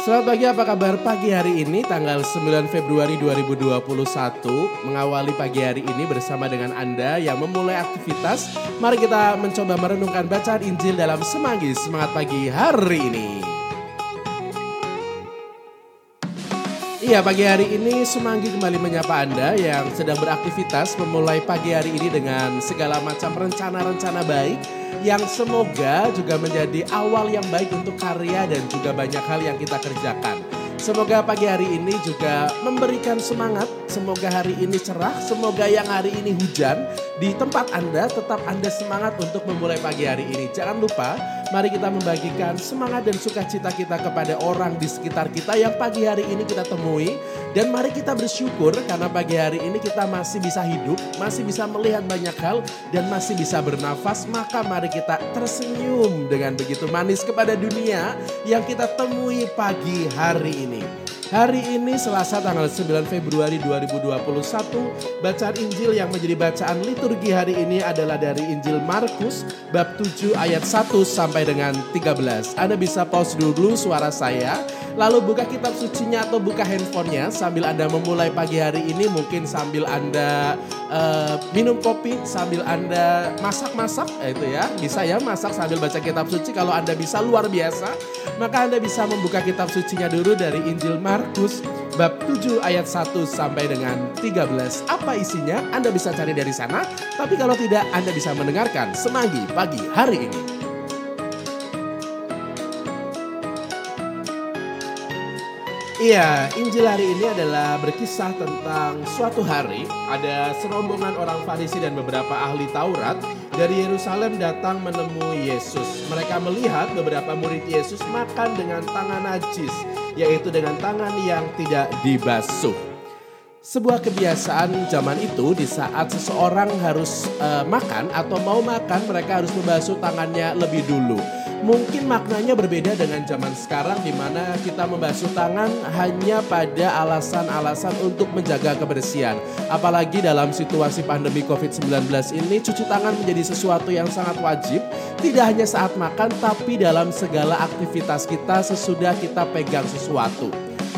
Selamat pagi, apa kabar pagi hari ini tanggal 9 Februari 2021 Mengawali pagi hari ini bersama dengan Anda yang memulai aktivitas. Mari kita mencoba merenungkan bacaan Injil dalam Semanggi. Semangat Pagi hari ini Iya pagi hari ini Semanggi kembali menyapa Anda yang sedang beraktivitas memulai pagi hari ini dengan segala macam rencana-rencana baik yang semoga juga menjadi awal yang baik untuk karya dan juga banyak hal yang kita kerjakan. Semoga pagi hari ini juga memberikan semangat. Semoga hari ini cerah. Semoga yang hari ini hujan. Di tempat Anda tetap Anda semangat untuk memulai pagi hari ini. Jangan lupa mari kita membagikan semangat dan sukacita kita kepada orang di sekitar kita yang pagi hari ini kita temui. Dan mari kita bersyukur karena pagi hari ini kita masih bisa hidup. Masih bisa melihat banyak hal dan masih bisa bernafas. Maka mari kita tersenyum dengan begitu manis kepada dunia yang kita temui pagi hari ini. Hari ini Selasa tanggal 9 Februari 2021, bacaan Injil yang menjadi bacaan liturgi hari ini adalah dari Injil Markus bab 7 ayat 1 sampai dengan 13. Anda bisa pause dulu suara saya, lalu buka kitab sucinya atau buka handphonenya. Sambil Anda memulai pagi hari ini mungkin sambil Anda uh, minum kopi, sambil Anda masak-masak, eh, itu ya, bisa ya masak sambil baca kitab suci. Kalau Anda bisa luar biasa, maka Anda bisa membuka kitab sucinya dulu dari Injil Markus Markus bab 7 ayat 1 sampai dengan 13. Apa isinya? Anda bisa cari dari sana, tapi kalau tidak Anda bisa mendengarkan semanggi pagi hari ini. Iya, Injil hari ini adalah berkisah tentang suatu hari ada serombongan orang Farisi dan beberapa ahli Taurat dari Yerusalem datang menemui Yesus. Mereka melihat beberapa murid Yesus makan dengan tangan najis yaitu dengan tangan yang tidak dibasuh. Sebuah kebiasaan zaman itu di saat seseorang harus uh, makan atau mau makan mereka harus membasuh tangannya lebih dulu. Mungkin maknanya berbeda dengan zaman sekarang di mana kita membasuh tangan hanya pada alasan-alasan untuk menjaga kebersihan. Apalagi dalam situasi pandemi COVID-19 ini cuci tangan menjadi sesuatu yang sangat wajib tidak hanya saat makan tapi dalam segala aktivitas kita sesudah kita pegang sesuatu.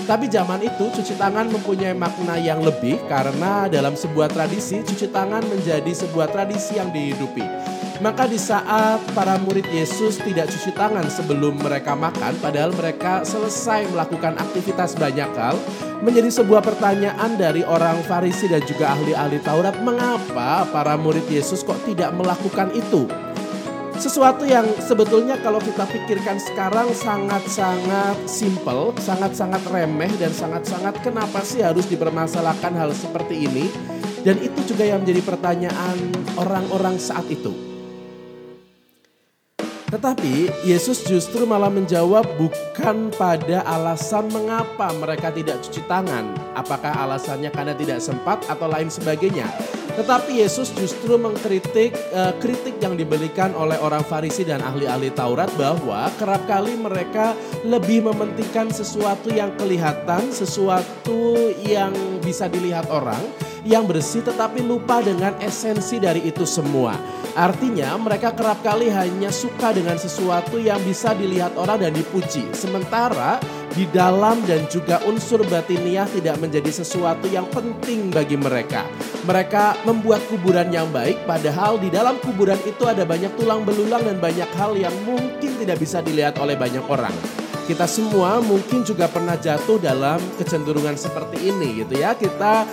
Tapi zaman itu cuci tangan mempunyai makna yang lebih karena dalam sebuah tradisi cuci tangan menjadi sebuah tradisi yang dihidupi. Maka di saat para murid Yesus tidak cuci tangan sebelum mereka makan padahal mereka selesai melakukan aktivitas banyak hal, menjadi sebuah pertanyaan dari orang Farisi dan juga ahli-ahli Taurat, mengapa para murid Yesus kok tidak melakukan itu? sesuatu yang sebetulnya kalau kita pikirkan sekarang sangat-sangat simple, sangat-sangat remeh dan sangat-sangat kenapa sih harus dipermasalahkan hal seperti ini? Dan itu juga yang menjadi pertanyaan orang-orang saat itu. Tetapi Yesus justru malah menjawab bukan pada alasan mengapa mereka tidak cuci tangan. Apakah alasannya karena tidak sempat atau lain sebagainya. Tetapi Yesus justru mengkritik uh, kritik yang diberikan oleh orang Farisi dan ahli-ahli Taurat bahwa kerap kali mereka lebih mementingkan sesuatu yang kelihatan, sesuatu yang bisa dilihat orang yang bersih tetapi lupa dengan esensi dari itu semua. Artinya mereka kerap kali hanya suka dengan sesuatu yang bisa dilihat orang dan dipuji. Sementara di dalam dan juga unsur batiniah tidak menjadi sesuatu yang penting bagi mereka. Mereka membuat kuburan yang baik padahal di dalam kuburan itu ada banyak tulang belulang dan banyak hal yang mungkin tidak bisa dilihat oleh banyak orang kita semua mungkin juga pernah jatuh dalam kecenderungan seperti ini gitu ya. Kita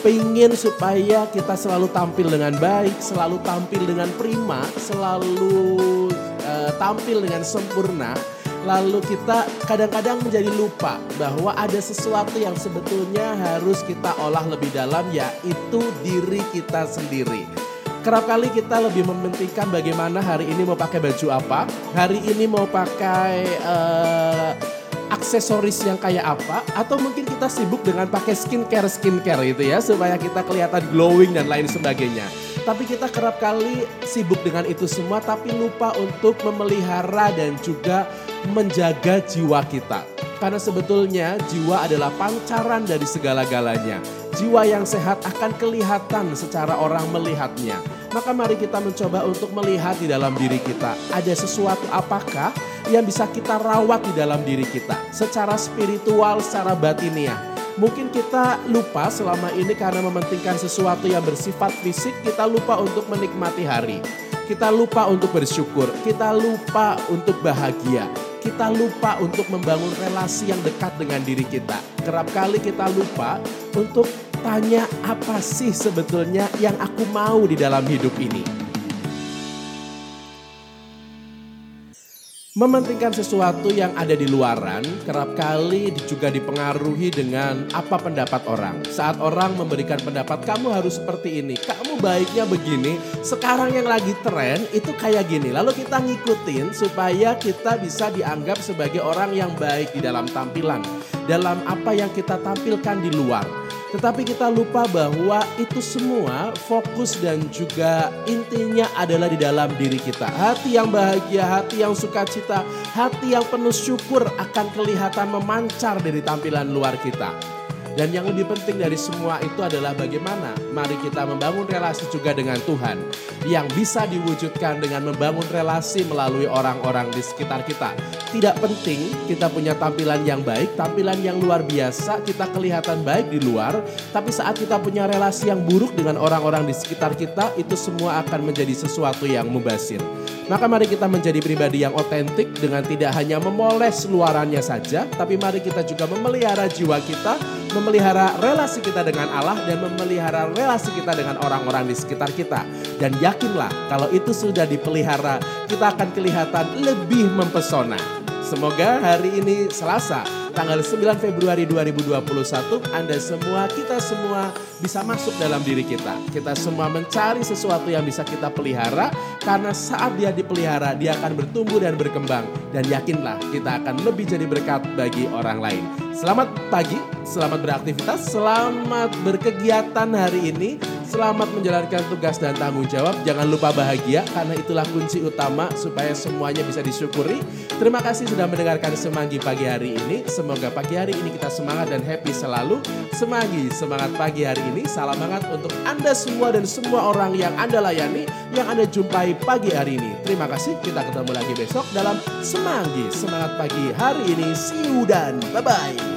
pengen supaya kita selalu tampil dengan baik, selalu tampil dengan prima, selalu uh, tampil dengan sempurna. Lalu kita kadang-kadang menjadi lupa bahwa ada sesuatu yang sebetulnya harus kita olah lebih dalam yaitu diri kita sendiri. Kerap kali kita lebih mementingkan bagaimana hari ini mau pakai baju apa, hari ini mau pakai uh, aksesoris yang kayak apa atau mungkin kita sibuk dengan pakai skincare skincare gitu ya supaya kita kelihatan glowing dan lain sebagainya. Tapi kita kerap kali sibuk dengan itu semua tapi lupa untuk memelihara dan juga menjaga jiwa kita. Karena sebetulnya jiwa adalah pancaran dari segala-galanya. Jiwa yang sehat akan kelihatan secara orang melihatnya. Maka mari kita mencoba untuk melihat di dalam diri kita. Ada sesuatu apakah yang bisa kita rawat di dalam diri kita secara spiritual, secara batiniah. Mungkin kita lupa selama ini karena mementingkan sesuatu yang bersifat fisik, kita lupa untuk menikmati hari. Kita lupa untuk bersyukur, kita lupa untuk bahagia, kita lupa untuk membangun relasi yang dekat dengan diri kita. Kerap kali kita lupa untuk tanya apa sih sebetulnya yang aku mau di dalam hidup ini. Mementingkan sesuatu yang ada di luaran kerap kali juga dipengaruhi dengan apa pendapat orang. Saat orang memberikan pendapat kamu harus seperti ini, kamu baiknya begini, sekarang yang lagi tren itu kayak gini. Lalu kita ngikutin supaya kita bisa dianggap sebagai orang yang baik di dalam tampilan, dalam apa yang kita tampilkan di luar. Tetapi kita lupa bahwa itu semua fokus dan juga intinya adalah di dalam diri kita. Hati yang bahagia, hati yang sukacita, hati yang penuh syukur akan kelihatan memancar dari tampilan luar kita. Dan yang lebih penting dari semua itu adalah bagaimana mari kita membangun relasi juga dengan Tuhan yang bisa diwujudkan dengan membangun relasi melalui orang-orang di sekitar kita. Tidak penting kita punya tampilan yang baik, tampilan yang luar biasa, kita kelihatan baik di luar, tapi saat kita punya relasi yang buruk dengan orang-orang di sekitar kita, itu semua akan menjadi sesuatu yang mubasir. Maka mari kita menjadi pribadi yang otentik dengan tidak hanya memoles luarannya saja, tapi mari kita juga memelihara jiwa kita, memelihara relasi kita dengan Allah dan memelihara relasi kita dengan orang-orang di sekitar kita. Dan yakinlah kalau itu sudah dipelihara, kita akan kelihatan lebih mempesona. Semoga hari ini Selasa tanggal 9 Februari 2021 Anda semua, kita semua bisa masuk dalam diri kita. Kita semua mencari sesuatu yang bisa kita pelihara karena saat dia dipelihara dia akan bertumbuh dan berkembang dan yakinlah kita akan lebih jadi berkat bagi orang lain. Selamat pagi, selamat beraktivitas, selamat berkegiatan hari ini. Selamat menjalankan tugas dan tanggung jawab. Jangan lupa bahagia karena itulah kunci utama supaya semuanya bisa disyukuri. Terima kasih sudah mendengarkan Semanggi pagi hari ini. Semoga pagi hari ini kita semangat dan happy selalu. Semanggi, semangat pagi hari ini. Salam hangat untuk Anda semua dan semua orang yang Anda layani, yang Anda jumpai pagi hari ini. Terima kasih, kita ketemu lagi besok dalam Semanggi, semangat pagi hari ini. See you dan bye-bye.